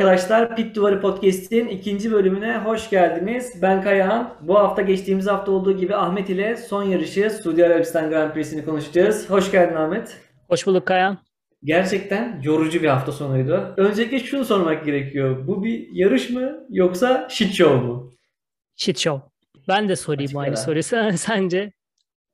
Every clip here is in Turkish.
Arkadaşlar, Pit Duvarı Podcast'in ikinci bölümüne hoş geldiniz. Ben Kayahan. Bu hafta geçtiğimiz hafta olduğu gibi Ahmet ile son yarışı Suudi Arabistan Grand Prix'sini konuşacağız. Hoş geldin Ahmet. Hoş bulduk Kayahan. Gerçekten yorucu bir hafta sonuydu. Öncelikle şunu sormak gerekiyor. Bu bir yarış mı yoksa shit show mu? Shit show. Ben de sorayım Açık aynı ara. soruyu. Sen- Sence?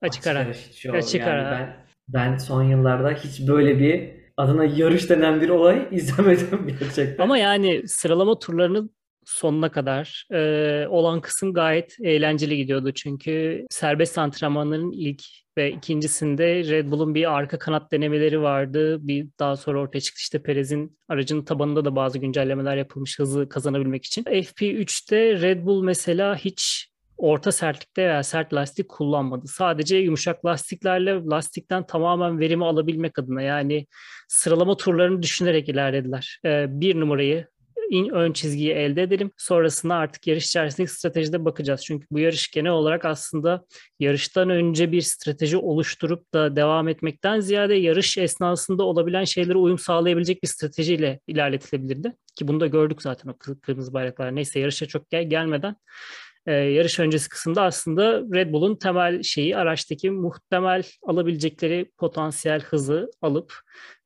Açık ara. shit show. Açık Yani ara. Ben, ben son yıllarda hiç böyle bir adına yarış denen bir olay izlemedim gerçekten. Ama yani sıralama turlarının sonuna kadar e, olan kısım gayet eğlenceli gidiyordu. Çünkü serbest antrenmanların ilk ve ikincisinde Red Bull'un bir arka kanat denemeleri vardı. Bir daha sonra ortaya çıktı işte Perez'in aracının tabanında da bazı güncellemeler yapılmış hızı kazanabilmek için. FP3'te Red Bull mesela hiç orta sertlikte veya sert lastik kullanmadı. Sadece yumuşak lastiklerle lastikten tamamen verimi alabilmek adına yani sıralama turlarını düşünerek ilerlediler. Ee, bir numarayı in, ön çizgiyi elde edelim. Sonrasında artık yarış içerisindeki stratejide bakacağız. Çünkü bu yarış genel olarak aslında yarıştan önce bir strateji oluşturup da devam etmekten ziyade yarış esnasında olabilen şeylere uyum sağlayabilecek bir stratejiyle ilerletilebilirdi. Ki bunu da gördük zaten o kı- kırmızı bayraklar. Neyse yarışa çok gel gelmeden e, yarış öncesi kısımda aslında Red Bull'un temel şeyi araçtaki muhtemel alabilecekleri potansiyel hızı alıp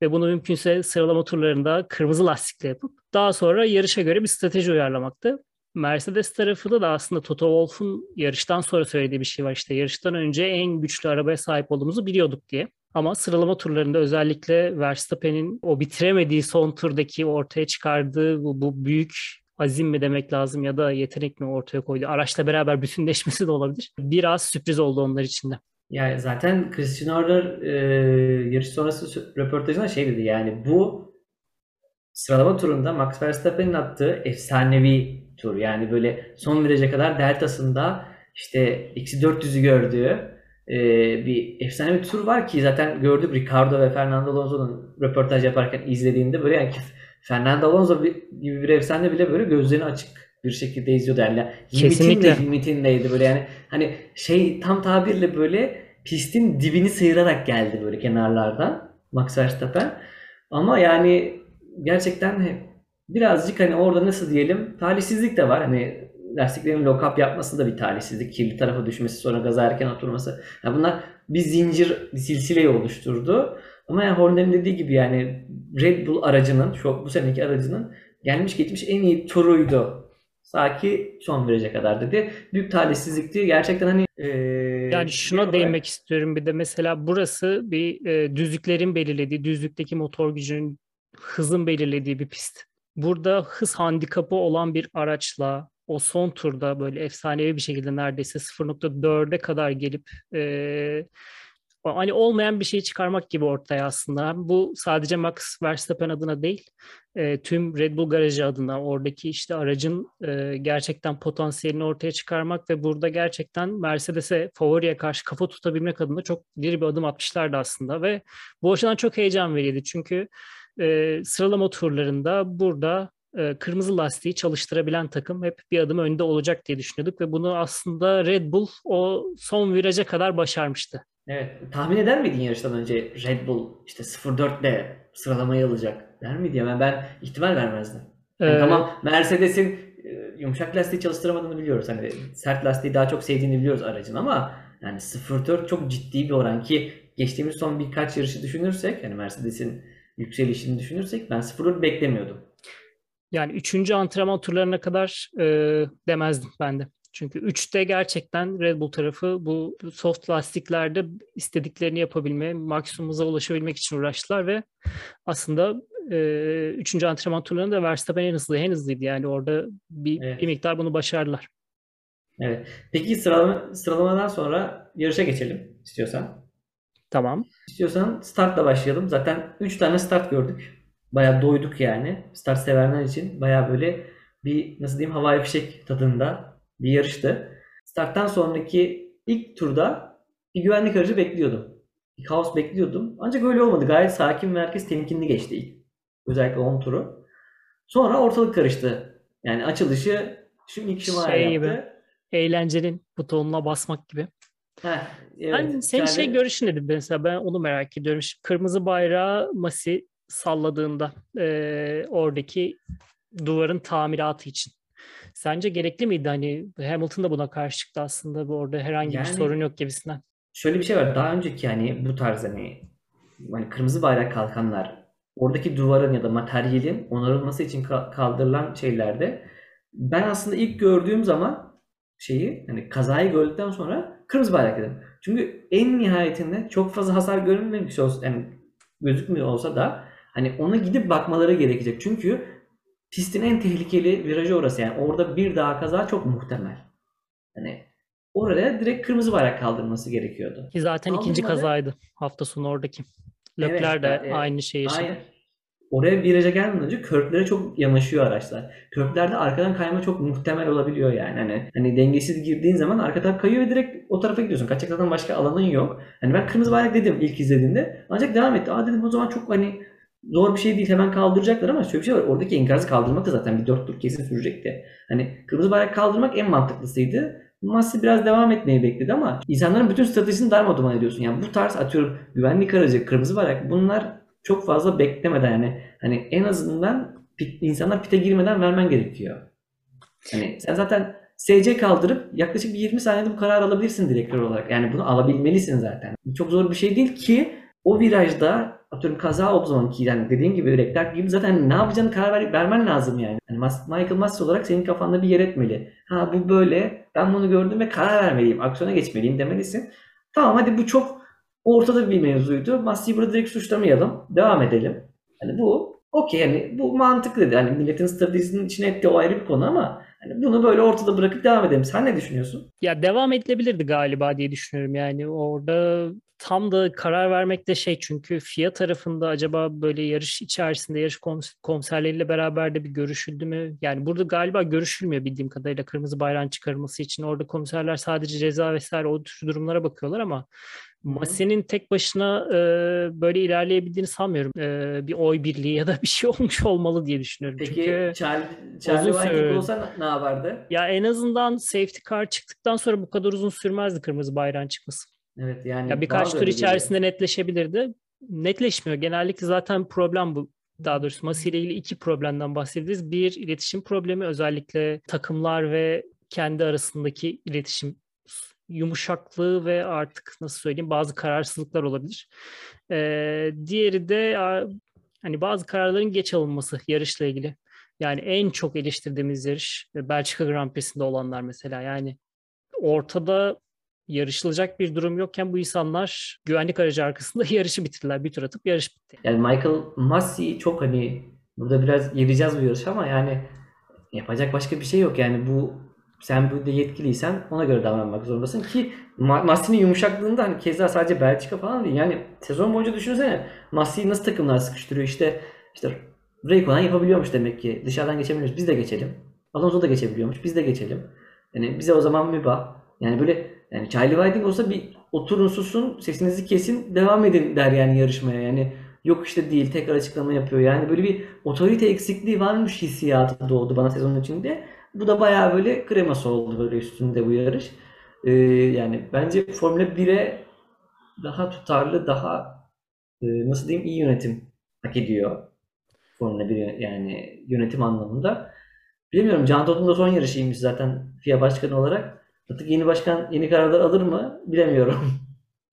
ve bunu mümkünse sıralama turlarında kırmızı lastikle yapıp daha sonra yarışa göre bir strateji uyarlamaktı. Mercedes tarafında da aslında Toto Wolff'un yarıştan sonra söylediği bir şey var işte yarıştan önce en güçlü arabaya sahip olduğumuzu biliyorduk diye. Ama sıralama turlarında özellikle Verstappen'in o bitiremediği son turdaki ortaya çıkardığı bu, bu büyük azim mi demek lazım ya da yetenek mi ortaya koydu. Araçla beraber bütünleşmesi de olabilir. Biraz sürpriz oldu onlar için de. Yani zaten Christian Horner e, yarış sonrası röportajında şey dedi yani bu sıralama turunda Max Verstappen'in attığı efsanevi tur. Yani böyle son viraja kadar deltasında işte eksi 400'ü gördüğü e, bir efsane bir tur var ki zaten gördük Ricardo ve Fernando Alonso'nun röportaj yaparken izlediğinde böyle yani Fernando Alonso gibi bir efsane bile böyle gözlerini açık bir şekilde izliyordu. Yani Kesinlikle. limitin de limitindeydi böyle. Yani hani şey tam tabirle böyle pistin dibini sıyırarak geldi böyle kenarlardan Max Verstappen. Ama yani gerçekten birazcık hani orada nasıl diyelim talihsizlik de var. Hani lastiklerin lock up yapması da bir talihsizlik. Kirli tarafa düşmesi sonra gaza erken oturması. Yani bunlar bir zincir bir silsileyi oluşturdu ama yani Horner'in dediği gibi yani Red Bull aracının şu bu seneki aracının gelmiş geçmiş en iyi turuydu. Saki son viraja kadar dedi. Büyük talihsizlikti. Gerçekten hani eee, Yani şuna genel değinmek istiyorum bir de mesela burası bir e, düzlüklerin belirlediği, düzlükteki motor gücünün hızın belirlediği bir pist. Burada hız handikapı olan bir araçla o son turda böyle efsanevi bir şekilde neredeyse 0.4'e kadar gelip e, hani olmayan bir şey çıkarmak gibi ortaya aslında. Bu sadece Max Verstappen adına değil, e, tüm Red Bull garajı adına oradaki işte aracın e, gerçekten potansiyelini ortaya çıkarmak ve burada gerçekten Mercedes'e favoriye karşı kafa tutabilmek adına çok diri bir adım atmışlardı aslında ve bu açıdan çok heyecan veriydi çünkü e, sıralama turlarında burada e, kırmızı lastiği çalıştırabilen takım hep bir adım önde olacak diye düşünüyorduk ve bunu aslında Red Bull o son viraja kadar başarmıştı. Evet. Tahmin eder miydin yarıştan önce Red Bull işte 0.4 ile sıralamayı alacak der miydi? Yani ben ihtimal vermezdim. Yani Ee, tamam Mercedes'in e, yumuşak lastiği çalıştıramadığını biliyoruz. Hani sert lastiği daha çok sevdiğini biliyoruz aracın ama yani 0.4 çok ciddi bir oran ki geçtiğimiz son birkaç yarışı düşünürsek hani Mercedes'in yükselişini düşünürsek ben 0.4 beklemiyordum. Yani üçüncü antrenman turlarına kadar e, demezdim ben de. Çünkü üçte gerçekten Red Bull tarafı bu soft lastiklerde istediklerini yapabilme, maksimum hıza ulaşabilmek için uğraştılar ve aslında e, üçüncü antrenman turlarında da Verstappen en hızlı, en hızlıydı. Yani orada bir, Evet. bir miktar bunu başardılar. Evet. Peki sıralama, sıralamadan sonra yarışa geçelim istiyorsan. Tamam. İstiyorsan startla başlayalım. Zaten 3 tane start gördük. Bayağı doyduk yani. Start sevenler için bayağı böyle bir nasıl diyeyim havai fişek tadında bir yarıştı. Starttan sonraki ilk turda bir güvenlik aracı bekliyordum. Bir kaos bekliyordum. Ancak öyle olmadı. Gayet sakin ve herkes temkinli geçti ilk. Özellikle 10 turu. Sonra ortalık karıştı. Yani açılışı şu ilk Schumacher Şey yaptı. gibi. Eğlencenin butonuna basmak gibi. Heh, evet. Ben senin şey Yani- görüşün nedir mesela ben onu merak ediyorum. Şimdi kırmızı bayrağı Masi salladığında e, oradaki duvarın tamiratı için. Sence gerekli miydi? Hani Hamilton da buna karşı çıktı aslında. Bu orada herhangi Yani bir sorun yok gibisinden. şöyle bir şey var. Daha önceki hani bu tarz hani, hani kırmızı bayrak kalkanlar oradaki duvarın ya da materyalin onarılması için ka- kaldırılan şeylerde ben aslında ilk gördüğüm zaman şeyi hani kazayı gördükten sonra kırmızı bayrak dedim. Çünkü en nihayetinde çok fazla hasar görünmemiş olsa yani gözükmüyor olsa da hani ona gidip bakmaları gerekecek. Çünkü pistin en tehlikeli virajı orası yani orada bir daha kaza çok muhtemel. Hani oraya direkt kırmızı bayrak kaldırması gerekiyordu. Ki zaten ikinci Kaldırmadı. kazaydı hafta sonu oradaki. Evet, Leclerc de e, aynı şeyi yaşadı. Aynen. Oraya viraja gelmeden önce körtlere çok yanaşıyor araçlar. Körtlerde arkadan kayma çok muhtemel olabiliyor yani. Hani, hani dengesiz girdiğin zaman arka taraf kayıyor ve direkt o tarafa gidiyorsun. Kaçacak zaten başka alanın yok. Hani ben kırmızı bayrak dedim ilk izlediğimde. Ancak devam etti. Aa dedim o zaman çok hani zor bir şey değil hemen kaldıracaklar ama şöyle bir şey var. Oradaki enkazı kaldırmak da zaten bir dört tur kesin sürecekti. Hani kırmızı bayrak kaldırmak en mantıklısıydı. Masi biraz devam etmeyi bekledi ama insanların bütün stratejisini darmadağın ediyorsun. Yani bu tarz atıyorum güvenlik aracı, kırmızı bayrak bunlar çok fazla beklemeden yani hani en azından pit, insanlar pite girmeden vermen gerekiyor. Hani sen zaten SC kaldırıp yaklaşık bir 20 saniyede bu kararı alabilirsin direktör olarak. Yani bunu alabilmelisin zaten. Çok zor bir şey değil ki o virajda atıyorum kaza olduğu zaman ki yani dediğin gibi Leclerc gibi zaten ne yapacağını karar ver, vermen lazım yani. yani Michael Masi olarak senin kafanda bir yer etmeli. Ha bu böyle ben bunu gördüm ve karar vermeliyim. Aksiyona geçmeliyim demelisin. Tamam hadi bu çok ortada bir mevzuydu. Masi'yi burada direkt suçlamayalım. Devam edelim. Hani bu okey yani bu mantıklı dedi. Hani milletin stratejisinin içine ettiği o ayrı bir konu ama hani bunu böyle ortada bırakıp devam edelim. Sen ne düşünüyorsun? Ya devam edilebilirdi galiba diye düşünüyorum. Yani orada tam da karar vermekte şey çünkü FIA tarafında acaba böyle yarış içerisinde yarış komis- komiserleriyle beraber de bir görüşüldü mü? Yani burada galiba görüşülmüyor bildiğim kadarıyla kırmızı bayrağın çıkarılması için. Orada komiserler sadece ceza vesaire o tür durumlara bakıyorlar ama Masi'nin tek başına e, böyle ilerleyebildiğini sanmıyorum. E, bir oy birliği ya da bir şey olmuş olmalı diye düşünüyorum. Peki Çünkü Charlie, süre- olsa ne yapardı? ya en azından safety car çıktıktan sonra bu kadar uzun sürmezdi kırmızı bayrağın çıkması. Evet yani Ya birkaç tur öyle geliyor. içerisinde netleşebilirdi. Netleşmiyor. Genellikle zaten problem bu. Daha doğrusu Masi ile ilgili iki problemden bahsederiz. Bir iletişim problemi özellikle takımlar ve kendi arasındaki iletişim yumuşaklığı ve artık nasıl söyleyeyim bazı kararsızlıklar olabilir. Ee, diğeri de hani bazı kararların geç alınması yarışla ilgili. Yani en çok eleştirdiğimiz yarış Belçika Grand Prix'sinde olanlar mesela. Yani ortada yarışılacak bir durum yokken bu insanlar güvenlik aracı arkasında yarışı bitirdiler. Bir tur atıp yarış bitti. Yani Michael Masi çok hani burada biraz yereceğiz bu yarış ama yani yapacak başka bir şey yok. Yani bu sen burada yetkiliysen ona göre davranmak zorundasın ki Ma- Massi'nin yumuşaklığında hani keza sadece Belçika falan değil. Yani sezon boyunca düşünsene Massi'yi nasıl takımlar sıkıştırıyor işte işte Raikkonen yapabiliyormuş demek ki. Dışarıdan geçebiliyoruz. Biz de geçelim. Alonso da geçebiliyormuş. Biz de geçelim. Yani bize o zaman mübah. Yani böyle yani Charlie Whiting olsa bir oturun susun sesinizi kesin devam edin der yani yarışmaya. Yani yok işte değil tekrar açıklama yapıyor. Yani böyle bir otorite eksikliği varmış hissiyatı doğdu bana sezonun içinde. Bu da bayağı böyle kreması oldu böyle üstünde bu yarış. Ee, yani bence Formula 1'e daha tutarlı, daha e, nasıl diyeyim iyi yönetim hak ediyor. Formula 1 yani yönetim anlamında. Bilmiyorum Can Todd'un da son yarışıymış zaten FIA başkanı olarak. Artık yeni başkan yeni kararlar alır mı bilemiyorum.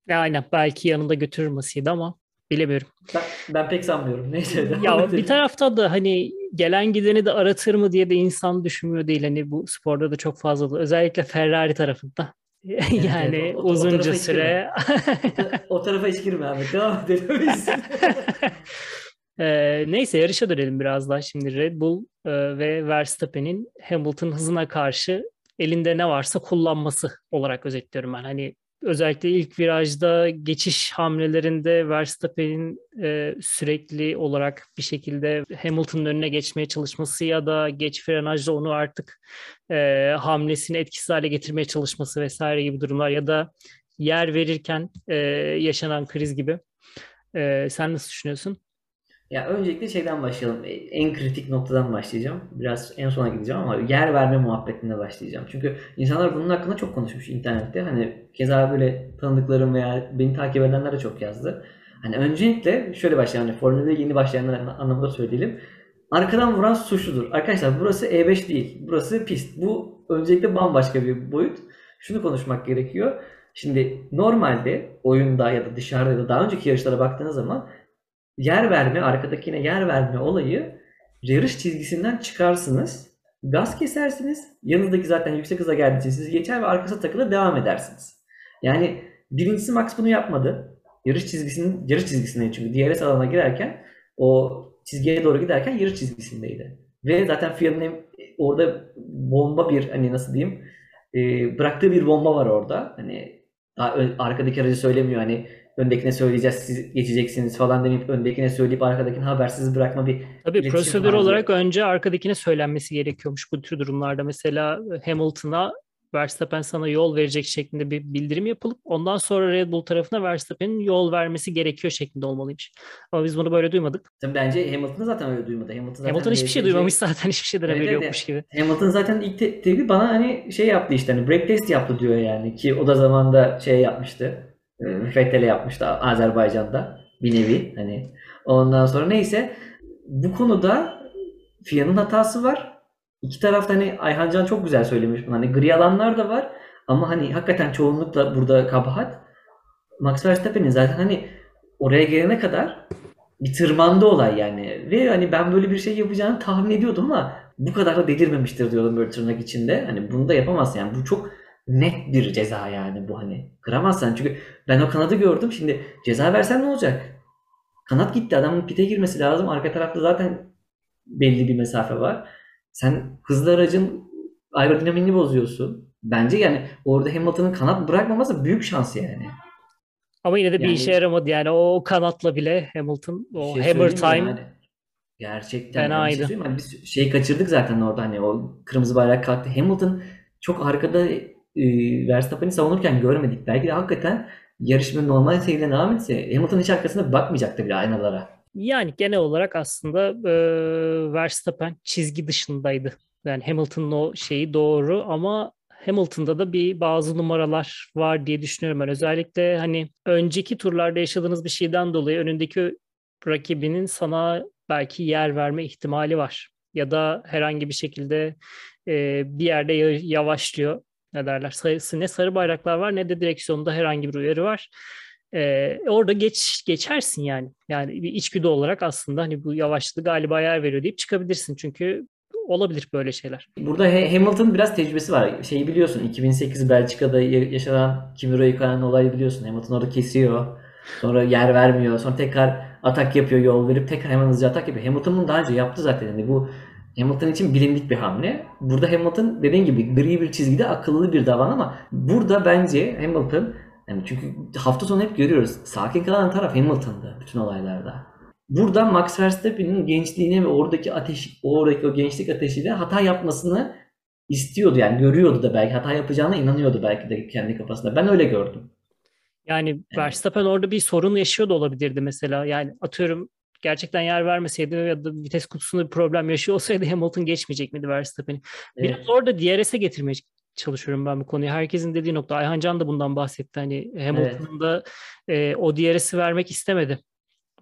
Ya aynen belki yanında götürür Masi'yi ama bilemiyorum. Ben, ben pek sanmıyorum. Neyse. Ya bir tarafta da hani gelen gideni de aratır mı diye de insan düşünmüyor değil. Hani bu sporda da çok fazla da özellikle Ferrari tarafında. yani evet, o- o- o uzunca hiç süre o tarafa hiç girme abi. Devam edelim biz. Ee, neyse yarışa dönelim biraz daha. Şimdi Red Bull e, ve Verstappen'in Hamilton hızına karşı elinde ne varsa kullanması olarak özetliyorum ben. Hani özellikle ilk virajda geçiş hamlelerinde Verstappen'in e, sürekli olarak bir şekilde Hamilton'ın önüne geçmeye çalışması ya da geç frenajla onu artık e, hamlesini etkisiz hale getirmeye çalışması vesaire gibi durumlar ya da yer verirken e, yaşanan kriz gibi. E, sen nasıl düşünüyorsun? Ya öncelikle şeyden başlayalım. E, En kritik noktadan başlayacağım. Biraz en sona gideceğim ama yer verme muhabbetine başlayacağım. Çünkü insanlar bunun hakkında çok konuşmuş internette. Hani keza böyle tanıdıklarım veya beni takip edenler de çok yazdı. Hani öncelikle şöyle başlayalım. Hani Formula yeni başlayanlar anlamında söyleyelim. Arkadan vuran suçludur. Arkadaşlar burası E5 değil. Burası pist. Bu öncelikle bambaşka bir boyut. Şunu konuşmak gerekiyor. Şimdi normalde oyunda ya da dışarıda ya da daha önceki yarışlara baktığınız zaman yer verme, arkadakine yer verme olayı yarış çizgisinden çıkarsınız. Gaz kesersiniz. Yanınızdaki zaten yüksek hıza geldiği için sizi geçer ve arkasına takılı devam edersiniz. Yani birincisi Max bunu yapmadı. Yarış çizgisinin yarış çizgisinde çünkü DRS alana girerken o çizgiye doğru giderken yarış çizgisindeydi. Ve zaten FIA'nın orada bomba bir hani nasıl diyeyim e, bıraktığı bir bomba var orada. Hani arkadaki aracı söylemiyor hani öndekine söyleyeceğiz siz geçeceksiniz falan demeyip öndekine söyleyip arkadakini habersiz bırakma bir Tabii prosedür olarak önce arkadakine söylenmesi gerekiyormuş bu tür durumlarda. Mesela Hamilton'a Verstappen sana yol verecek şeklinde bir bildirim yapılıp ondan sonra Red Bull tarafına Verstappen'in yol vermesi gerekiyor şeklinde olmalıymış. Ama biz bunu böyle duymadık. Tabii bence Hamilton zaten öyle duymadı. Hamilton, zaten Hamilton hiçbir şey duymamış zaten hiçbir şeyden haberi yokmuş gibi. Hamilton zaten ilk te- tepki bana hani şey yaptı işte hani break test yaptı diyor yani ki o da zamanda şey yapmıştı. Fettel'e yapmıştı Azerbaycan'da bir nevi hani ondan sonra neyse bu konuda FIA'nın hatası var. İki tarafta hani Ayhan Can çok güzel söylemiş bunu. Hani gri alanlar da var ama hani hakikaten çoğunlukla burada kabahat. Max Verstappen'in zaten hani oraya gelene kadar bir tırmandı olay yani. Ve hani ben böyle bir şey yapacağını tahmin ediyordum ama bu kadar da delirmemiştir diyordum böyle tırnak içinde. Hani bunu da yapamaz yani. Bu çok net bir ceza yani bu hani. Kıramazsan çünkü ben o kanadı gördüm. Şimdi ceza versen ne olacak? Kanat gitti. Adamın pite girmesi lazım. Arka tarafta zaten belli bir mesafe var. Sen hızlı aracın aerodinamiğini bozuyorsun. Bence yani orada Hamilton'ın kanat bırakmaması büyük şans yani. Ama yine de bir yani, işe yaramadı yani o kanatla bile Hamilton o şey hammer time yani. Gerçekten fenaydı. Yani şey hani biz şey kaçırdık zaten orada hani o kırmızı bayrak kalktı. Hamilton çok arkada e, Verstappen'i savunurken görmedik. Belki de hakikaten yarışma normal seyrine devam etse Hamilton hiç arkasında bakmayacaktı bile aynalara. Yani genel olarak aslında e, Verstappen çizgi dışındaydı. Yani Hamilton'ın o şeyi doğru ama Hamilton'da da bir bazı numaralar var diye düşünüyorum ben. Özellikle hani önceki turlarda yaşadığınız bir şeyden dolayı önündeki rakibinin sana belki yer verme ihtimali var. Ya da herhangi bir şekilde e, bir yerde yavaşlıyor. Ne derler? Ne sarı bayraklar var ne de direksiyonda herhangi bir uyarı var. Ee, orada geç geçersin yani. Yani bir içgüdü olarak aslında hani bu yavaşlığı galiba yer veriyor deyip çıkabilirsin. Çünkü olabilir böyle şeyler. Burada Hamilton biraz tecrübesi var. Şeyi biliyorsun 2008 Belçika'da yaşanan Kimi Räikkönen olayı biliyorsun. Hamilton orada kesiyor. Sonra yer vermiyor. Sonra tekrar atak yapıyor, yol verip tekrar hemen hızlıca atak yapıyor. Hamilton bunu daha önce yaptı zaten. Yani bu Hamilton için bilindik bir hamle. Burada Hamilton dediğin gibi gri bir çizgide akıllı bir davan ama burada bence Hamilton yani çünkü hafta sonu hep görüyoruz. Sakin kalan taraf Hamilton'dı bütün olaylarda. Burada Max Verstappen'in gençliğine ve oradaki ateş, oradaki o gençlik ateşiyle hata yapmasını istiyordu yani görüyordu da belki hata yapacağına inanıyordu belki de kendi kafasında. Ben öyle gördüm. Yani evet. Verstappen orada bir sorun yaşıyor da olabilirdi mesela. Yani atıyorum gerçekten yer vermeseydi ya da vites kutusunda bir problem yaşıyor olsaydı Hamilton geçmeyecek miydi Verstappen'i? Evet. Biraz orada DRS'e getirmeye çalışıyorum ben bu konuyu. Herkesin dediği nokta. Ayhan Can da bundan bahsetti. Hani Hamilton'ın da e, o DRS'i vermek istemedi.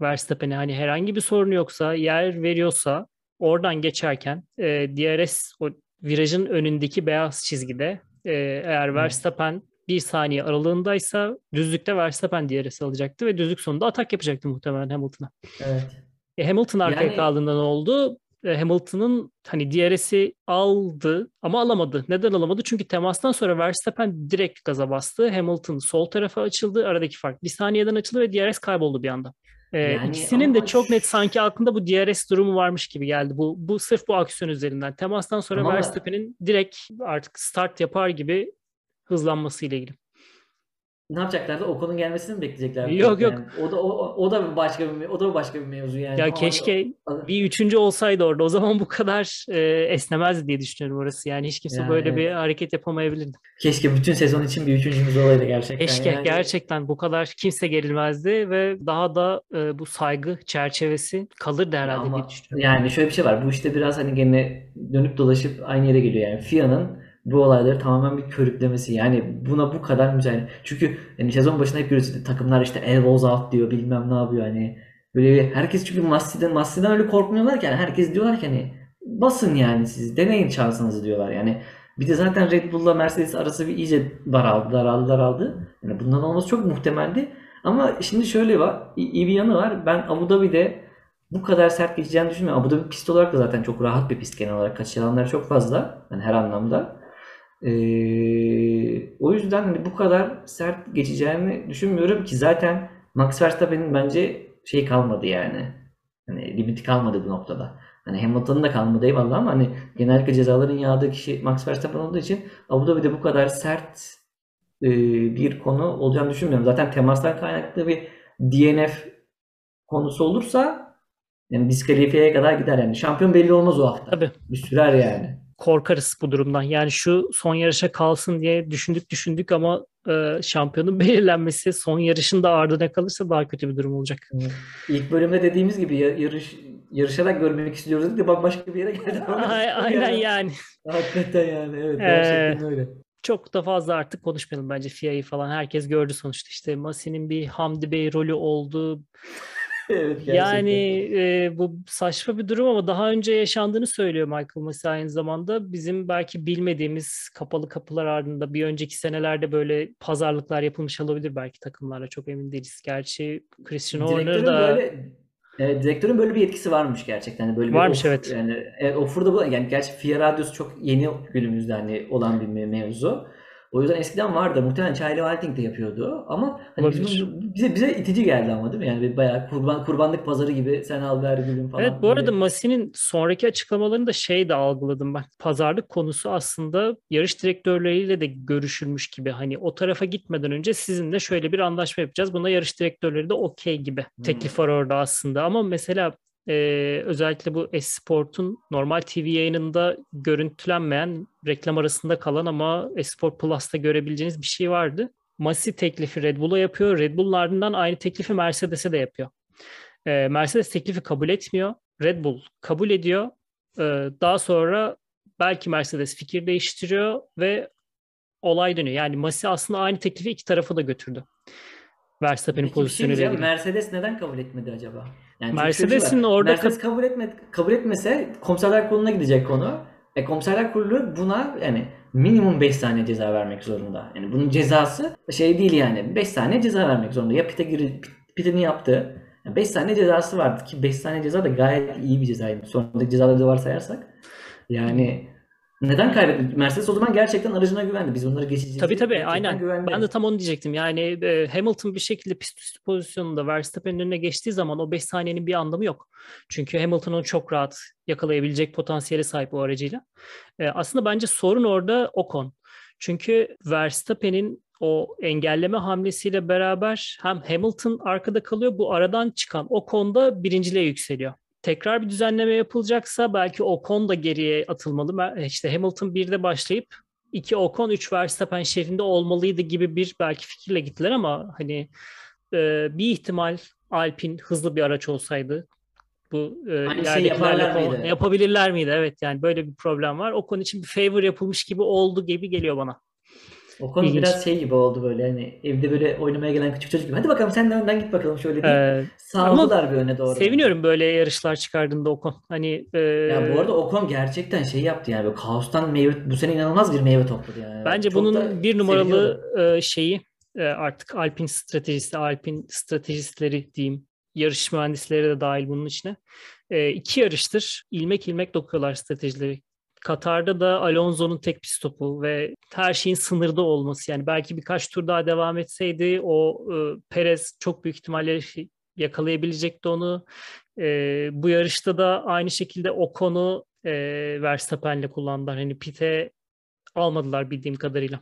Verstappen'e hani herhangi bir sorunu yoksa, yer veriyorsa oradan geçerken e, DRS o virajın önündeki beyaz çizgide e, eğer Verstappen bir saniye aralığındaysa düzlükte Verstappen DRS alacaktı ve düzlük sonunda atak yapacaktı muhtemelen Hamilton'a. Evet. E, Hamilton arkaya yani... kaldığında ne oldu? E, Hamilton'ın hani DRS'i aldı ama alamadı. Neden alamadı? Çünkü temastan sonra Verstappen direkt gaza bastı. Hamilton sol tarafa açıldı. Aradaki fark bir saniyeden açıldı ve DRS kayboldu bir anda. Ee, yani ikisinin de çok net sanki aklında bu DRS durumu varmış gibi geldi. Bu bu sırf bu aksiyon üzerinden. Temastan sonra ama... Verstappen'in direkt artık start yapar gibi hızlanması ile ilgili ne yapacaklardı? Okon'un gelmesini mi bekleyeceklerdi? Yok yok. o da o, o da başka bir o da başka bir mevzu yani. Ya keşke Ama... bir üçüncü olsaydı orada. O zaman bu kadar e, esnemezdi diye düşünüyorum orası. Yani hiç kimse yani, böyle evet. bir hareket yapamayabilirdi. Keşke bütün sezon için bir üçüncümüz olaydı gerçekten. Keşke yani. gerçekten bu kadar kimse gerilmezdi ve daha da e, bu saygı çerçevesi kalırdı herhalde Ama, diye düşünüyorum. Yani şöyle bir şey var. Bu işte biraz hani gene dönüp dolaşıp aynı yere geliyor yani. FIA'nın bu olayları tamamen bir körüklemesi. Yani buna bu kadar mücadele. Çünkü yani sezon başında hep görüyoruz takımlar işte elbows out diyor bilmem ne yapıyor hani. Böyle herkes çünkü Massi'den Massi'den öyle korkmuyorlar ki yani herkes diyorlar ki hani basın yani siz deneyin şansınızı diyorlar. Yani bir de zaten Red Bull'la Mercedes arası bir iyice daraldı, daraldı, daraldı. Yani bundan olması çok muhtemeldi. Ama şimdi şöyle var, iyi bir yanı var. Ben Abu Dhabi'de bu kadar sert geçeceğini düşünmüyorum. Abu Dhabi pist olarak da zaten çok rahat bir pist genel olarak. Kaçıranlar çok fazla. Yani her anlamda. Ee, o yüzden hani bu kadar sert geçeceğini düşünmüyorum ki zaten Max Verstappen'in bence şey kalmadı yani. Hani limiti kalmadı bu noktada. Hani Hamilton'ın da kalmadı eyvallah ama hani genellikle cezaların yağdığı kişi Max Verstappen olduğu için Abu Dhabi'de bu kadar sert e, bir konu olacağını düşünmüyorum. Zaten temastan kaynaklı bir DNF konusu olursa yani diskalifiyeye kadar gider yani. Şampiyon belli olmaz o hafta. Tabii. Bir sürer yani. Korkarız bu durumdan. Yani şu son yarışa kalsın diye düşündük düşündük ama e, şampiyonun belirlenmesi son yarışında ardına kalırsa daha kötü bir durum olacak. İlk bölümde dediğimiz gibi yarış yarışarak görmek istiyoruz dedik de bambaşka bir yere geldi. Aynen yani. Hakikaten yani evet gerçekten ee, öyle. Çok da fazla artık konuşmayalım bence FIA'yı falan. Herkes gördü sonuçta işte Masi'nin bir Hamdi Bey rolü oldu. evet, gerçekten. Yani e, bu saçma bir durum ama daha önce yaşandığını söylüyor Michael Masi aynı zamanda. Bizim belki bilmediğimiz kapalı kapılar ardında bir önceki senelerde böyle pazarlıklar yapılmış olabilir belki takımlarla çok emin değiliz. Gerçi Christian Horner da böyle Evet, direktörün böyle bir etkisi varmış gerçekten. Hani böyle bir Varmış of, evet. Yani evet, offer'da bu yani gerçi FIA radyosu çok yeni günümüzde hani olan bir mevzu. O yüzden eskiden vardı. Muhtemelen Charlie Whiting de yapıyordu. Ama hani bizim, bize bize itici geldi ama değil mi? Yani bayağı kurban kurbanlık pazarı gibi sen al ver gülüm falan. Evet bu arada Masi'nin sonraki açıklamalarında şey de algıladım ben. Pazarlık konusu aslında yarış direktörleriyle de görüşülmüş gibi. Hani o tarafa gitmeden önce sizinle şöyle bir anlaşma yapacağız. Buna yarış direktörleri de okey gibi. Hmm. Teklif var orada aslında. Ama mesela e, özellikle bu Esport'un normal TV yayınında görüntülenmeyen reklam arasında kalan ama Esport Plus'ta görebileceğiniz bir şey vardı. Masi teklifi Red Bull'a yapıyor. Red Bull'un ardından aynı teklifi Mercedes'e de yapıyor. E, Mercedes teklifi kabul etmiyor. Red Bull kabul ediyor. E, daha sonra belki Mercedes fikir değiştiriyor ve olay dönüyor. Yani Masi aslında aynı teklifi iki tarafa da götürdü. Verstappen'in pozisyonu şey Mercedes neden kabul etmedi acaba? Yani Mercedes'in orada Mercedes kabul etme kabul etmese komiserler kuruluna gidecek konu. E komiserler kurulu buna yani minimum 5 saniye ceza vermek zorunda. Yani bunun cezası şey değil yani 5 saniye ceza vermek zorunda. Ya pite gir pitini yaptı. 5 saniye cezası vardı ki 5 saniye ceza da gayet iyi bir cezaydı. Sonraki cezaları da varsayarsak. Yani neden kaybetti? Mercedes o zaman gerçekten aracına güvendi. Biz onları geçeceğiz. Tabii tabii aynen. Güvendi. Ben de tam onu diyecektim. Yani e, Hamilton bir şekilde pist üstü pozisyonunda Verstappen'in önüne geçtiği zaman o 5 saniyenin bir anlamı yok. Çünkü Hamilton onu çok rahat yakalayabilecek potansiyele sahip o aracıyla. E, aslında bence sorun orada Ocon. Çünkü Verstappen'in o engelleme hamlesiyle beraber hem Hamilton arkada kalıyor bu aradan çıkan Ocon da birinciliğe yükseliyor tekrar bir düzenleme yapılacaksa belki Ocon da geriye atılmalı. İşte Hamilton 1'de başlayıp 2 Ocon 3 Verstappen şehrinde olmalıydı gibi bir belki fikirle gittiler ama hani e, bir ihtimal Alpine hızlı bir araç olsaydı bu e, yaparlar mıydı? yapabilirler miydi? Evet yani böyle bir problem var. Ocon için bir favor yapılmış gibi oldu gibi geliyor bana. O konu İlginç. biraz şey gibi oldu böyle hani evde böyle oynamaya gelen küçük çocuk gibi. Hadi bakalım sen de önden git bakalım şöyle diye. Ee, Sağladılar bir öne doğru. Seviniyorum böyle yarışlar çıkardığında Ocon. Hani e... Ya bu arada Ocon gerçekten şey yaptı yani böyle kaostan meyve bu sene inanılmaz bir meyve topladı yani. Bence Çok bunun bir numaralı e, şeyi e, artık Alpin stratejisi, Alpin stratejistleri diyeyim. Yarış mühendisleri de dahil bunun içine. E, iki yarıştır ilmek ilmek dokuyorlar stratejileri. Katar'da da Alonso'nun tek pit stopu ve her şeyin sınırda olması. Yani belki birkaç tur daha devam etseydi o e, Perez çok büyük ihtimalle yakalayabilecekti onu. E, bu yarışta da aynı şekilde o konu e, Verstappen'le kullandılar. Hani pite almadılar bildiğim kadarıyla.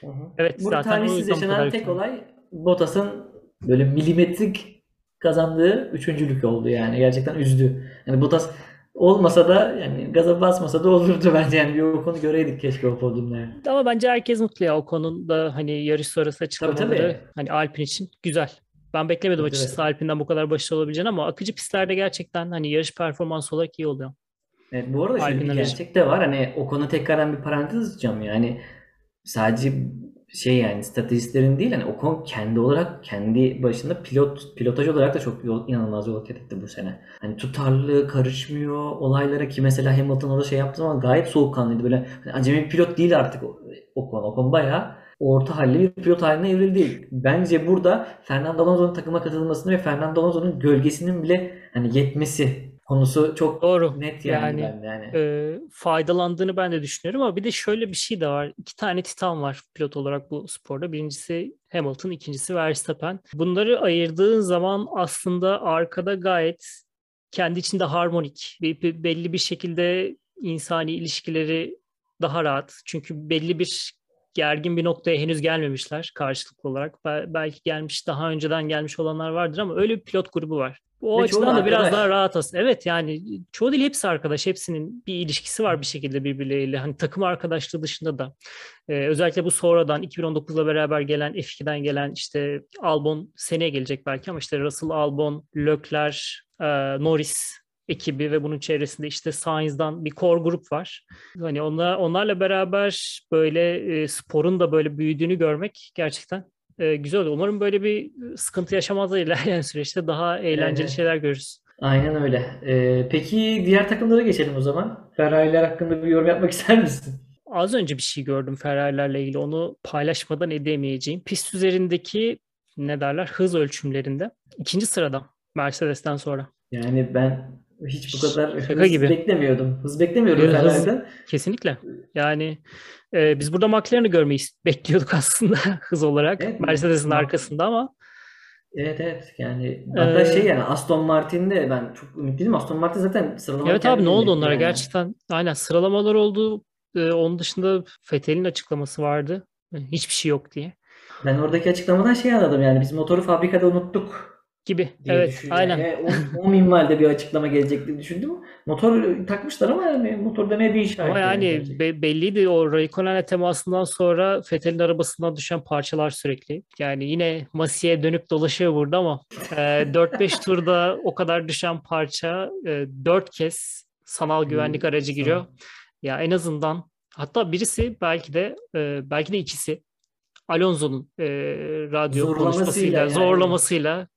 Hı hı. Evet Burada zaten talihsiz yaşanan tek olay Bottas'ın böyle milimetrik kazandığı üçüncülük oldu yani. Gerçekten üzdü. Yani Bottas olmasa da yani gaza basmasa da olurdu bence yani bir o konu göreydik keşke o podyumda. Yani. Ama bence herkes mutlu ya o konuda hani yarış sonrası açıklamaları tabii, tabii. hani Alpin için güzel. Ben beklemedim açıkçası evet. Alpin'den bu kadar başarılı olabileceğini ama akıcı pistlerde gerçekten hani yarış performansı olarak iyi oluyor. Evet, bu arada şöyle bir gerçek de var. Hani o konu tekrardan bir parantez açacağım. Yani sadece şey yani statistlerin değil hani Ocon kendi olarak kendi başında pilot pilotaj olarak da çok yol, inanılmaz yol kat etti bu sene. Hani tutarlı, karışmıyor olaylara ki mesela Hamilton orada şey yaptığı zaman gayet soğukkanlıydı. Böyle hani acemi pilot değil artık Ocon. Ocon bayağı orta halli bir pilot haline evrildi. Bence burada Fernando Alonso'nun takıma katılmasını ve Fernando Alonso'nun gölgesinin bile hani yetmesi konusu çok Doğru. net yani, Yani, yani. e, faydalandığını ben de düşünüyorum ama bir de şöyle bir şey de var. İki tane titan var pilot olarak bu sporda. Birincisi Hamilton, ikincisi Verstappen. Bunları ayırdığın zaman aslında arkada gayet kendi içinde harmonik, bir, belli bir şekilde insani ilişkileri daha rahat. Çünkü belli bir gergin bir noktaya henüz gelmemişler karşılıklı olarak. Bel- belki gelmiş, daha önceden gelmiş olanlar vardır ama öyle bir pilot grubu var. O Ve açıdan da biraz arkadaş. daha rahat aslında. Evet yani çoğu değil hepsi arkadaş. Hepsinin bir ilişkisi var bir şekilde birbirleriyle. Hani takım arkadaşlığı dışında da. Ee, özellikle bu sonradan 2019'la beraber gelen F2'den gelen işte Albon seneye gelecek belki ama işte Russell Albon, Leclerc, e, Norris ekibi ve bunun çevresinde işte Sainz'dan bir core grup var. Hani onlar, onlarla beraber böyle e, sporun da böyle büyüdüğünü görmek gerçekten e, güzel oluyor. Umarım böyle bir sıkıntı yaşamazlar ilerleyen süreçte daha eğlenceli Evet. şeyler görürüz. Aynen öyle. Ee, peki diğer takımlara geçelim o zaman. Ferrari'ler hakkında bir yorum yapmak ister misin? Az önce bir şey gördüm Ferrari'lerle ilgili. Onu paylaşmadan edemeyeceğim. Pist üzerindeki ne derler hız ölçümlerinde ikinci sırada Mercedes'ten sonra. Yani ben hiç bu kadar Şaka hız gibi. beklemiyordum. Hız beklemiyordum Hız- Ferrari'den. Kesinlikle. Yani e, biz burada McLaren'ı görmeyi bekliyorduk aslında hız olarak. Evet, Mercedes'in Mc- arkasında ama Evet evet yani hatta Ee, şey yani Aston Martin'de ben çok ümitliydim. Aston Martin zaten sıralama evet abi ne oldu onlara yani. gerçekten aynen sıralamalar oldu. E, onun dışında Vettel'in açıklaması vardı. Hiçbir şey yok diye. Ben oradaki açıklamadan şey anladım yani biz motoru fabrikada unuttuk Gibi. diye evet düşündüm. aynen. Yani o, o minvalde bir açıklama gelecek diye düşündüm. Motor takmışlar ama yani motor demeye bir işaret. Ama yani be- belliydi o Raikkonen'le temasından sonra Vettel'in arabasından düşen parçalar sürekli. Yani yine Masi'ye dönüp dolaşıyor burada ama e, 4-5 turda o kadar düşen parça e, 4 kez sanal güvenlik Hmm, aracı giriyor. sanal. Ya en azından hatta birisi belki de e, belki de ikisi Alonso'nun e, radyo Zorlamasıyla konuşmasıyla, yani. zorlamasıyla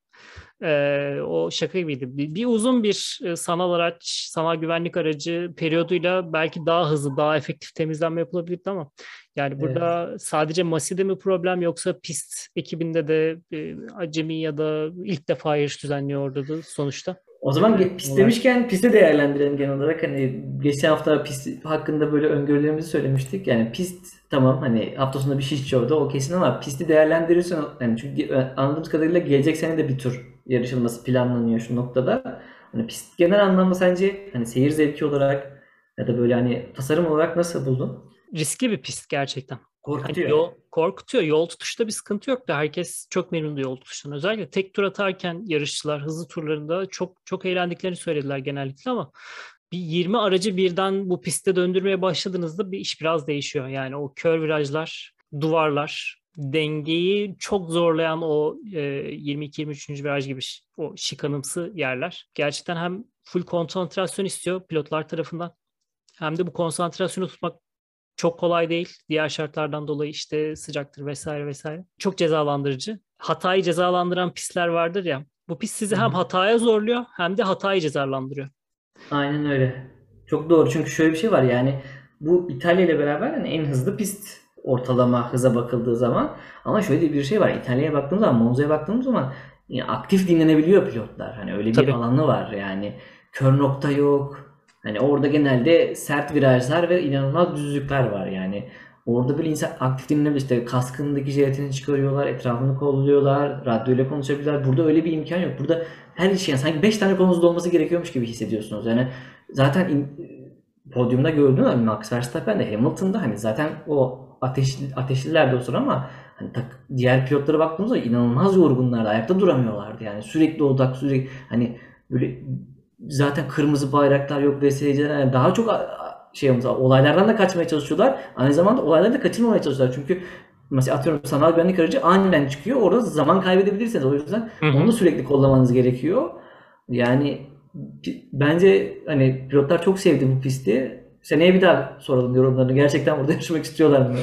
e, o şaka gibiydi. Bir, bir uzun bir e, sanal araç, sanal güvenlik aracı periyoduyla belki daha hızlı, daha efektif temizlenme yapılabilirdi ama yani burada sadece Masi'de mi problem yoksa pist ekibinde de e, acemi ya da ilk defa yarış düzenliyordu sonuçta. O zaman Evet, pist demişken pisti değerlendirelim genel olarak. Hani geçen hafta pist hakkında böyle öngörülerimizi söylemiştik. Yani pist tamam hani hafta sonunda bir shit show'da o kesin ama pisti değerlendirirsen yani çünkü anladığımız kadarıyla gelecek sene de bir tur yarışılması planlanıyor şu noktada. Hani pist genel anlamda sence hani seyir zevki olarak ya da böyle hani tasarım olarak nasıl buldun? Riskli bir pist gerçekten. Hani Korkutuyor. yol, korkutuyor. Yol tutuşta bir sıkıntı yok da herkes çok memnundu yol tutuştan. Özellikle tek tur atarken yarışçılar hızlı turlarında çok çok eğlendiklerini söylediler genellikle ama bir 20 aracı birden bu pistte döndürmeye başladığınızda bir iş biraz değişiyor. Yani o kör virajlar, duvarlar, dengeyi çok zorlayan o e, 22-23. viraj gibi o şikanımsı yerler. Gerçekten hem full konsantrasyon istiyor pilotlar tarafından hem de bu konsantrasyonu tutmak çok kolay değil. Diğer şartlardan dolayı işte sıcaktır vesaire vesaire. Çok cezalandırıcı. Hatayı cezalandıran pistler vardır ya. Bu pist sizi hem hataya zorluyor hem de hatayı cezalandırıyor. Aynen öyle. Çok doğru çünkü şöyle bir şey var yani bu İtalya ile beraber hani en hızlı pist ortalama hıza bakıldığı zaman ama şöyle bir şey var İtalya'ya baktığımız zaman Monza'ya baktığımız zaman yani aktif dinlenebiliyor pilotlar. Hani öyle bir Tabii. alanı var yani kör nokta yok. Hani orada genelde sert virajlar ve inanılmaz düzlükler var yani. Orada böyle insan aktif dinlenebilir. İşte kaskındaki jelatini çıkarıyorlar, etrafını kolluyorlar, radyoyla konuşabilirler. Burada öyle bir imkan yok. Burada her iş yani sanki 5 tane konunuzda olması gerekiyormuş gibi hissediyorsunuz. Yani zaten in- podyumda gördüğünüz Max Verstappen de Hamilton'da hani zaten o ateşli, ateşlilerdi o sıra ama hani tak, diğer pilotlara baktığımızda inanılmaz yorgunlardı. Ayakta duramıyorlardı yani. Sürekli odak sürekli hani böyle zaten kırmızı bayraklar yok vesaire yani daha çok şey olaylardan da kaçmaya çalışıyorlar. Aynı zamanda olayları da kaçırmamaya çalışıyorlar. Çünkü mesela atıyorum sanal güvenlik aracı aniden çıkıyor. Orada zaman kaybedebilirsiniz. O yüzden Hı hı. onu sürekli kollamanız gerekiyor. Yani bence hani pilotlar çok sevdi bu pisti. Seneye bir daha soralım yorumlarını. Gerçekten burada yaşamak istiyorlar mı?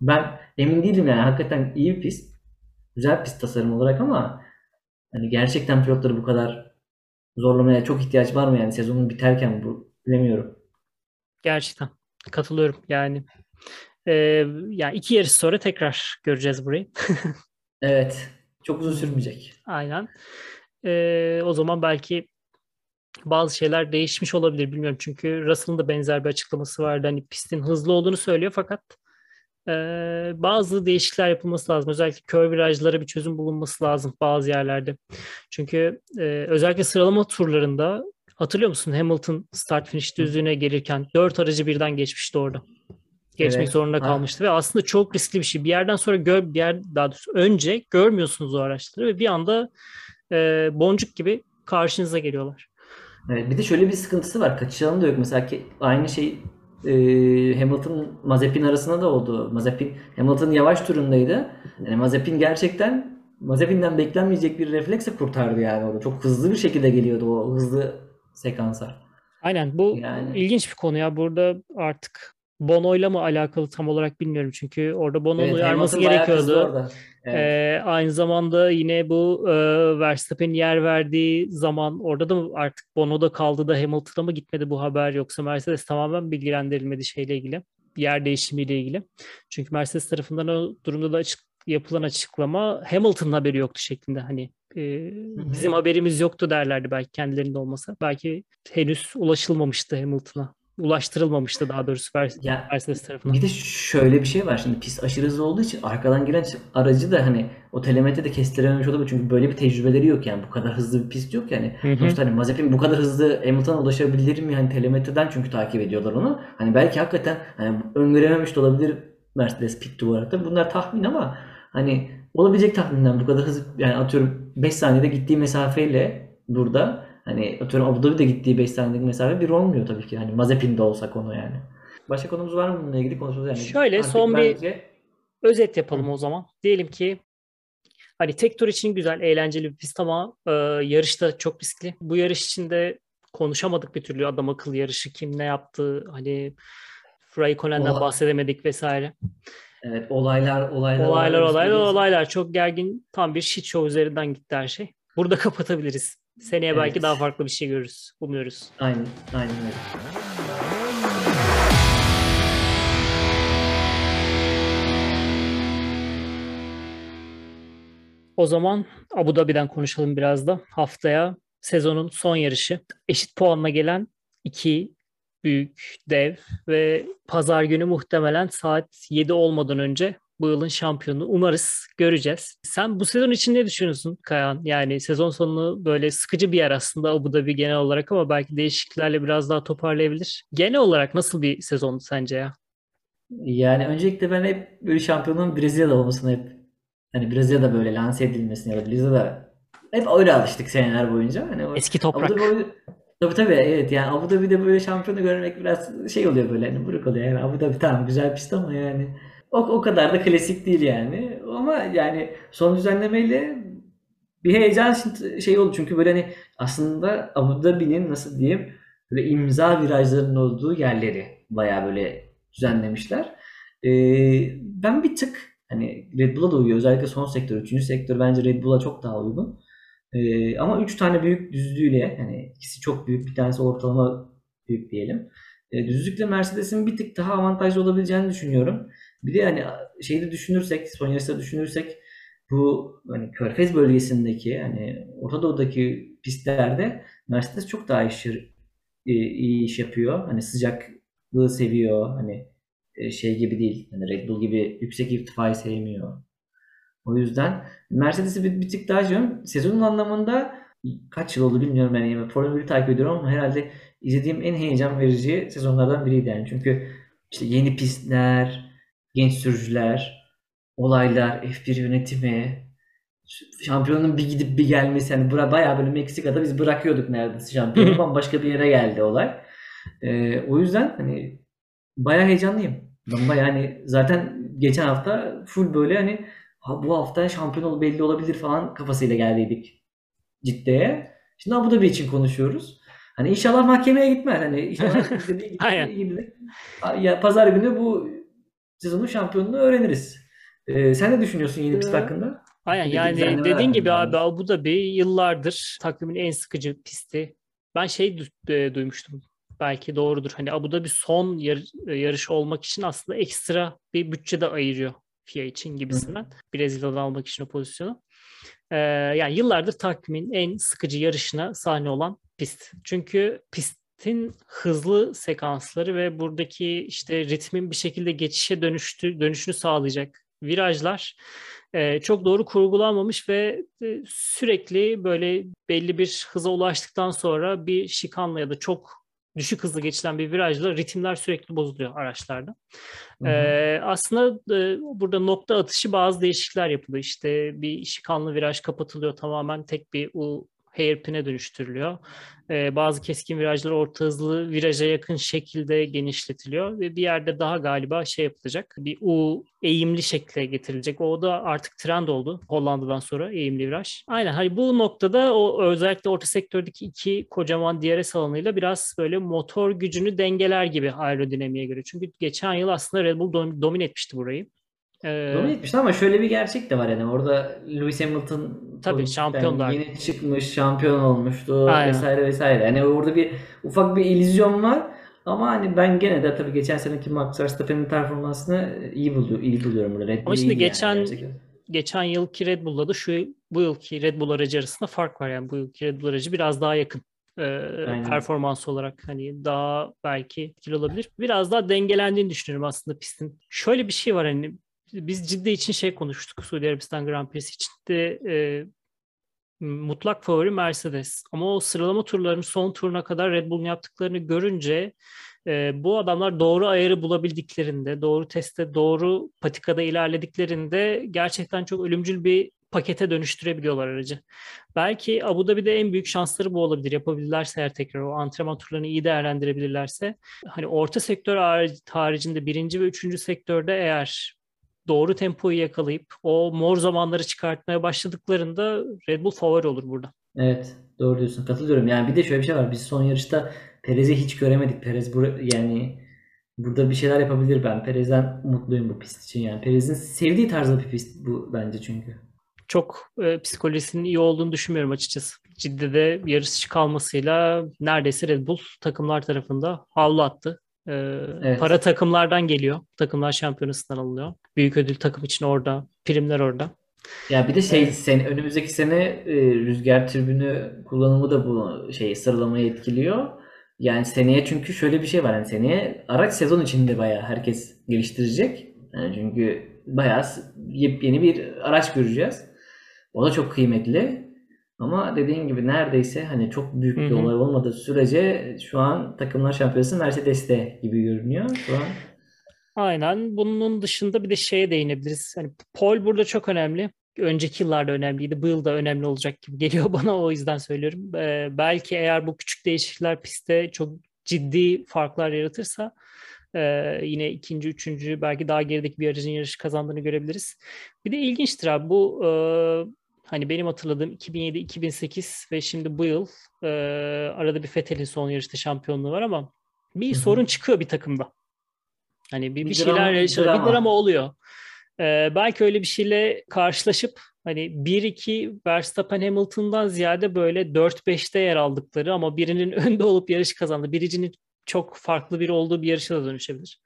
Ben emin değilim yani. Hakikaten iyi bir pist. Güzel bir pist tasarım olarak ama hani gerçekten pilotları bu kadar zorlamaya çok ihtiyaç var mı yani sezonun biterken bu bilemiyorum. Gerçekten katılıyorum yani. Ee, yani iki yarış sonra tekrar göreceğiz burayı. evet. Çok uzun sürmeyecek. Aynen. Ee, o zaman belki bazı şeyler değişmiş olabilir bilmiyorum. Çünkü Russell'ın da benzer bir açıklaması vardı. Hani pistin hızlı olduğunu söylüyor fakat e, bazı değişiklikler yapılması lazım. Özellikle kör virajlara bir çözüm bulunması lazım bazı yerlerde. Çünkü e, özellikle sıralama turlarında hatırlıyor musun Hamilton start finish düzlüğüne gelirken dört aracı birden geçmişti orada. Geçmek evet. zorunda kalmıştı ha. ve aslında çok riskli bir şey. Bir yerden sonra gör bir yer daha doğrusu önce görmüyorsunuz o araçları ve bir anda e, boncuk gibi karşınıza geliyorlar. Evet, bir de şöyle bir sıkıntısı var. Kaçışalım da yok. Mesela ki aynı şey e, Hamilton Mazepin arasında da oldu. Mazepin Hamilton yavaş turundaydı. Yani Mazepin gerçekten Mazepin'den beklenmeyecek bir refleksle kurtardı yani orada. Çok hızlı bir şekilde geliyordu o hızlı sekansa. Aynen bu yani... ilginç bir konu ya. Burada artık Bono'yla mı alakalı tam olarak bilmiyorum çünkü orada Bono'nun evet, uyarması gerekiyordu. Evet. Ee, aynı zamanda yine bu e, Verstappen'in yer verdiği zaman orada da artık Bono'da kaldı da Hamilton'a mı gitmedi bu haber yoksa Mercedes tamamen bilgilendirilmedi şeyle ilgili yer değişimiyle ilgili. Çünkü Mercedes tarafından o durumda da açık, yapılan açıklama Hamilton'ın haberi yoktu şeklinde hani e, bizim haberimiz yoktu derlerdi belki kendilerinde olmasa. Belki henüz ulaşılmamıştı Hamilton'a ulaştırılmamıştı daha doğrusu ya, Mercedes tarafından. Bir de şöyle bir şey var şimdi pist aşırı hızlı olduğu için arkadan gelen aracı da hani o telemetri de kestirememiş olabilir çünkü böyle bir tecrübeleri yok yani bu kadar hızlı bir pist yok yani. Hı hı. Sonuçta hani Mazepin bu kadar hızlı Hamilton'a ulaşabilir mi hani telemetriden çünkü takip ediyorlar onu. Hani belki hakikaten hani öngörememiş de olabilir Mercedes pit duvarda. Bunlar tahmin ama hani olabilecek tahminden bu kadar hızlı yani atıyorum 5 saniyede gittiği mesafeyle burada Hani atıyorum Abu Dhabi'de gittiği 5 saniyelik mesafe bir olmuyor tabii ki. Hani Mazepin'de olsa konu yani. Başka konumuz var mı bununla ilgili konuşmamız yani? Şöyle Artık son bence... bir özet yapalım o zaman. Diyelim ki hani tek tur için güzel, eğlenceli bir pist ama e, yarışta çok riskli. Bu yarış içinde konuşamadık bir türlü adam akıllı yarışı kim ne yaptı hani Raikkonen'den bahsedemedik vesaire. Evet olaylar olaylar olaylar olaylar olaylar çok gergin tam bir shit show üzerinden gitti her şey. Burada kapatabiliriz. Seneye evet. belki daha farklı bir şey görürüz. Umuyoruz. Aynen. Aynen öyle. O zaman Abu Dhabi'den konuşalım biraz da. Haftaya sezonun son yarışı. Eşit puanla gelen iki büyük dev ve pazar günü muhtemelen saat 7 olmadan önce bu yılın şampiyonu. Umarız göreceğiz. Sen bu sezon için ne düşünüyorsun Kayan? Yani sezon sonu böyle sıkıcı bir yer aslında Abu Dhabi genel olarak ama belki değişikliklerle biraz daha toparlayabilir. Genel olarak nasıl bir sezon sence ya? Yani öncelikle ben hep böyle şampiyonun Brezilya'da olmasını hep hani Brezilya'da böyle lanse edilmesini ya da Brezilya'da hep öyle alıştık seneler boyunca. Hani Eski toprak. Abu Dhabi, tabii tabii evet yani Abu Dhabi'de böyle şampiyonu görmek biraz şey oluyor böyle hani buruk oluyor yani Abu Dhabi tamam güzel pist ama yani o, o kadar da klasik değil yani. Ama yani son düzenlemeyle bir heyecan şey oldu. Çünkü böyle hani aslında Abu Dhabi'nin nasıl diyeyim böyle imza virajlarının olduğu yerleri bayağı böyle düzenlemişler. Ee, ben bir tık hani Red Bull'a da uyuyor. Özellikle son sektör, üçüncü sektör bence Red Bull'a çok daha uygun. Ee, ama üç tane büyük düzlüğüyle hani ikisi çok büyük bir tanesi ortalama büyük diyelim. Ee, düzlükle Mercedes'in bir tık daha avantajlı olabileceğini düşünüyorum. Bir de hani şeyi de düşünürsek, son yarışta düşünürsek bu hani Körfez bölgesindeki hani Orta Doğu'daki pistlerde Mercedes çok daha iş, e, iyi iş yapıyor. Hani sıcaklığı seviyor. Hani e, şey gibi değil. Hani Red Bull gibi yüksek irtifayı sevmiyor. O yüzden Mercedes'i bir, bir tık daha diyorum. Sezonun anlamında kaç yıl oldu bilmiyorum. Yani Formula 1 takip ediyorum ama herhalde izlediğim en heyecan verici sezonlardan biriydi yani. Çünkü işte yeni pistler, genç sürücüler, olaylar, F1 yönetimi, şampiyonun bir gidip bir gelmesi yani bura bayağı böyle Meksika'da biz bırakıyorduk neredeyse şampiyonu bambaşka bir yere geldi olay. Ee, o yüzden hani bayağı heyecanlıyım. Ben bayağı hani zaten geçen hafta full böyle hani ha, bu hafta şampiyon belli olabilir falan kafasıyla geldiydik Cidde'ye. Şimdi Abu Dhabi için konuşuyoruz. Hani inşallah mahkemeye gitmez. Hani inşallah dediği Aynen. ya pazar günü bu sezonun şampiyonluğunu öğreniriz. Ee, sen ne düşünüyorsun yeni pist Ee, hakkında? Aynen yani dediğin gibi abi. Abu Dhabi yıllardır takvimin en sıkıcı pisti. Ben şey du- e, duymuştum. Belki doğrudur. Hani Abu Dhabi son yar- e, yarış olmak için aslında ekstra bir bütçe de ayırıyor FIA için gibisinden. Brezilya'dan almak için o pozisyonu. Ee, yani yıllardır takvimin en sıkıcı yarışına sahne olan pist. Çünkü pistin hızlı sekansları ve buradaki işte ritmin bir şekilde geçişe dönüştü, dönüşünü sağlayacak virajlar e, çok doğru kurgulanmamış ve e, sürekli böyle belli bir hıza ulaştıktan sonra bir şikanla ya da çok düşük hızlı geçilen bir virajla ritimler sürekli bozuluyor araçlarda. Hı hı. Ee, aslında e, burada nokta atışı bazı değişiklikler yapılıyor. İşte bir şikanlı viraj kapatılıyor tamamen tek bir U hairpin'e dönüştürülüyor. Ee, bazı keskin virajlar orta hızlı viraja yakın şekilde genişletiliyor ve bir yerde daha galiba şey yapılacak. Bir U eğimli şekle getirilecek. O da artık trend oldu Hollanda'dan sonra eğimli viraj. Aynen hani bu noktada o özellikle orta sektördeki iki kocaman DRS alanıyla biraz böyle motor gücünü dengeler gibi aerodinamiğe göre. Çünkü geçen yıl aslında Red Bull dom- domine etmişti burayı. Ee, Domine etmişti ama şöyle bir gerçek de var yani orada Lewis Hamilton Tabii, şampiyonlar. yeni çıkmış şampiyon olmuştu Aynen. vesaire vesaire. Yani orada bir ufak bir illüzyon var ama hani ben gene de tabii geçen seneki Max Verstappen'in performansını iyi buluyorum, iyi buluyorum burada. Red Ama şimdi iyiydi yani geçen- gerçekten. geçen yılki Red Bull'la da şu bu yılki Red Bull aracı arasında fark var. Yani bu yılki Red Bull aracı biraz daha yakın e, Aynen. performans olarak hani daha belki etkili olabilir. Biraz daha dengelendiğini düşünüyorum aslında pistin. Şöyle bir şey var hani biz ciddi için şey konuştuk Suudi Arabistan Grand Prix için de e, mutlak favori Mercedes. Ama o sıralama turlarının son turuna kadar Red Bull'un yaptıklarını görünce e, bu adamlar doğru ayarı bulabildiklerinde, doğru testte, doğru patikada ilerlediklerinde gerçekten çok ölümcül bir pakete dönüştürebiliyorlar aracı. Belki Abu Dhabi'de en büyük şansları bu olabilir. Yapabilirlerse eğer tekrar o antrenman turlarını iyi değerlendirebilirlerse. Hani orta sektör haric- haricinde birinci ve üçüncü sektörde eğer doğru tempoyu yakalayıp o mor zamanları çıkartmaya başladıklarında Red Bull favori olur burada. Evet, doğru diyorsun. Katılıyorum. Yani bir de şöyle bir şey var. Biz son yarışta Perez'i hiç göremedik. Perez bura- yani burada bir şeyler yapabilir ben. Perez'den mutluyum bu pist için yani. Perez'in sevdiği tarzda bir pist bu bence çünkü. Çok e, psikolojisinin iyi olduğunu düşünmüyorum açıkçası. Ciddi'de yarış kalmasıyla neredeyse Red Bull takımlar tarafında havlu attı. E, Evet. Para takımlardan geliyor. Takımlar şampiyonasından alınıyor. Büyük ödül takım için orada. Primler orada. Ya bir de şey Evet. sen önümüzdeki sene e, rüzgar türbünü kullanımı da bu şey sıralamayı etkiliyor. Yani seneye çünkü şöyle bir şey var. Yani seneye araç sezon içinde bayağı herkes geliştirecek. Yani çünkü bayağı yepyeni bir araç göreceğiz. O da çok kıymetli. Ama dediğin gibi neredeyse hani çok büyük bir olay olmadığı sürece şu an takımlar şampiyonası Mercedes'te gibi görünüyor. Şu an Aynen. Bunun dışında bir de şeye değinebiliriz. Hani Paul burada çok önemli. Önceki yıllarda önemliydi. Bu yıl da önemli olacak gibi geliyor bana. O yüzden söylüyorum. Ee, belki eğer bu küçük değişiklikler pistte çok ciddi farklar yaratırsa e, yine ikinci, üçüncü belki daha gerideki bir aracın yarışı kazandığını görebiliriz. Bir de ilginçtir abi bu e, hani benim hatırladığım 2007, 2008 ve şimdi bu yıl e, arada bir Vettel'in son yarışta şampiyonluğu var ama bir Hı hı. sorun çıkıyor bir takımda. Hani bir, Bir bir şeyler yaşanıyor, bir drama. drama oluyor. Ee, belki öyle bir şeyle karşılaşıp hani 1-2 Verstappen Hamilton'dan ziyade böyle 4-5'te yer aldıkları ama birinin önde olup yarışı kazandı. Biricinin çok farklı biri olduğu bir yarışa da dönüşebilir.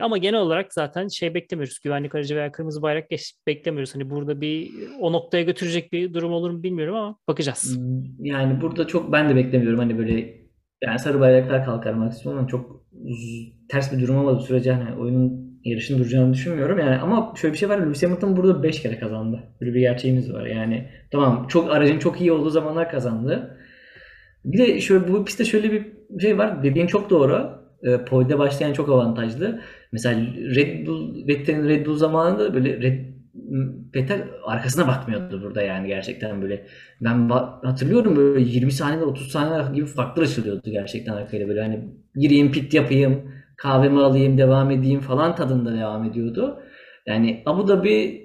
Ama genel olarak zaten şey beklemiyoruz. Güvenlik aracı veya kırmızı bayrak geç, beklemiyoruz. Hani burada bir o noktaya götürecek bir durum olur mu bilmiyorum ama bakacağız. Yani burada çok ben de beklemiyorum hani böyle yani sarı bayraklar kalkar maksimum çok z- ters bir durum olmadığı sürece hani oyunun yarışın duracağını düşünmüyorum. Yani ama şöyle bir şey var. Lewis Hamilton burada 5 kere kazandı. Böyle bir gerçeğimiz var. Yani tamam çok aracın çok iyi olduğu zamanlar kazandı. Bir de şöyle bu pistte şöyle bir şey var. Dediğin çok doğru. E, pole'de başlayan çok avantajlı. Mesela Red Bull, Vettel'in Red Bull zamanında böyle Red Vettel arkasına bakmıyordu burada yani gerçekten böyle. Ben hatırlıyorum böyle 20 saniye 30 saniye gibi farklı açılıyordu gerçekten arkayla böyle hani gireyim pit yapayım kahvemi alayım devam edeyim falan tadında devam ediyordu. Yani Abu Dhabi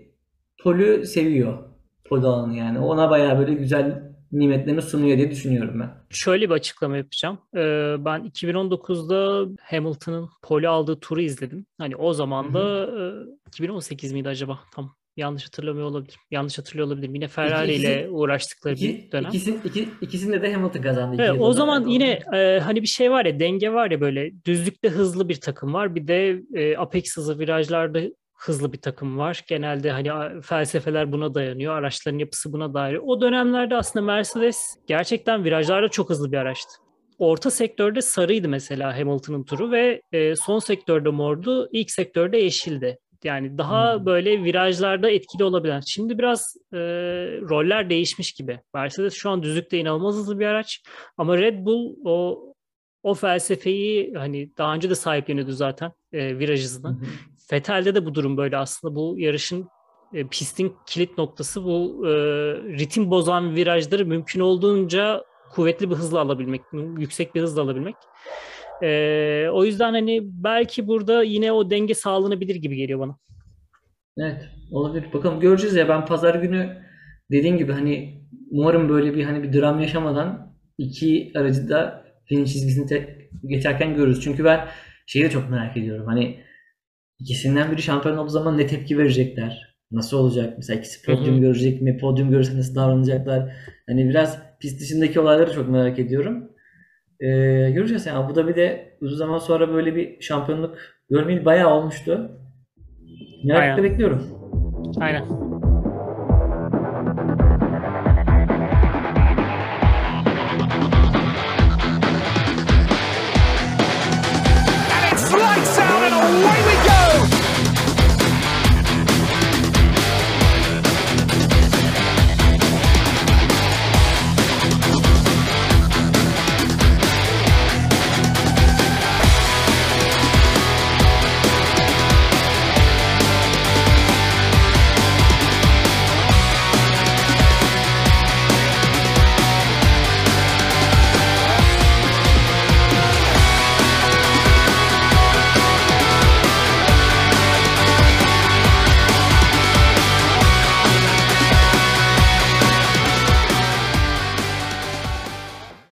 polü seviyor. Pol yani. Ona bayağı böyle güzel nimetlerini sunuyor diye düşünüyorum ben. Şöyle bir açıklama yapacağım. Ee, ben 2019'da Hamilton'ın pole aldığı turu izledim. Hani o zaman da e, 2018 miydi acaba? Tam yanlış hatırlamıyor olabilirim. Yanlış hatırlıyor olabilirim. Yine Ferrari İki- ile uğraştıkları bir İki, dönem. ikisin, iki, ikisinde de Hamilton kazandı. Evet, o zaman yine e, hani bir şey var ya denge var ya böyle düzlükte hızlı bir takım var. Bir de e, apex hızı virajlarda hızlı bir takım var. Genelde hani felsefeler buna dayanıyor. Araçların yapısı buna dayanıyor. O dönemlerde aslında Mercedes gerçekten virajlarda çok hızlı bir araçtı. Orta sektörde sarıydı mesela Hamilton'ın turu ve e, son sektörde mordu, ilk sektörde yeşildi. Yani daha Hmm. böyle virajlarda etkili olabilen. Şimdi biraz e, roller değişmiş gibi. Mercedes şu an düzlükte inanılmaz hızlı bir araç. Ama Red Bull o o felsefeyi hani daha önce de sahipleniyordu zaten e, viraj Hı Vettel'de de bu durum böyle aslında bu yarışın e, pistin kilit noktası bu e, ritim bozan virajları mümkün olduğunca kuvvetli bir hızla alabilmek, yüksek bir hızla alabilmek. E, o yüzden hani belki burada yine o denge sağlanabilir gibi geliyor bana. Evet, olabilir. Bakalım göreceğiz ya. Ben pazar günü dediğim gibi hani umarım böyle bir hani bir dram yaşamadan iki aracı da finish çizgisini tek geçerken görürüz. Çünkü ben şeyi de çok merak ediyorum. Hani ikisinden biri şampiyon olduğu zaman ne tepki verecekler? Nasıl olacak? Mesela ikisi podyum görecek mi? Podyum görürse nasıl davranacaklar? Hani biraz pist dışındaki olayları çok merak ediyorum. Ee, göreceğiz yani. Abu Dhabi'de uzun zaman sonra böyle bir şampiyonluk görmeyeli bayağı olmuştu. Merakla Aynen. bekliyorum. Aynen.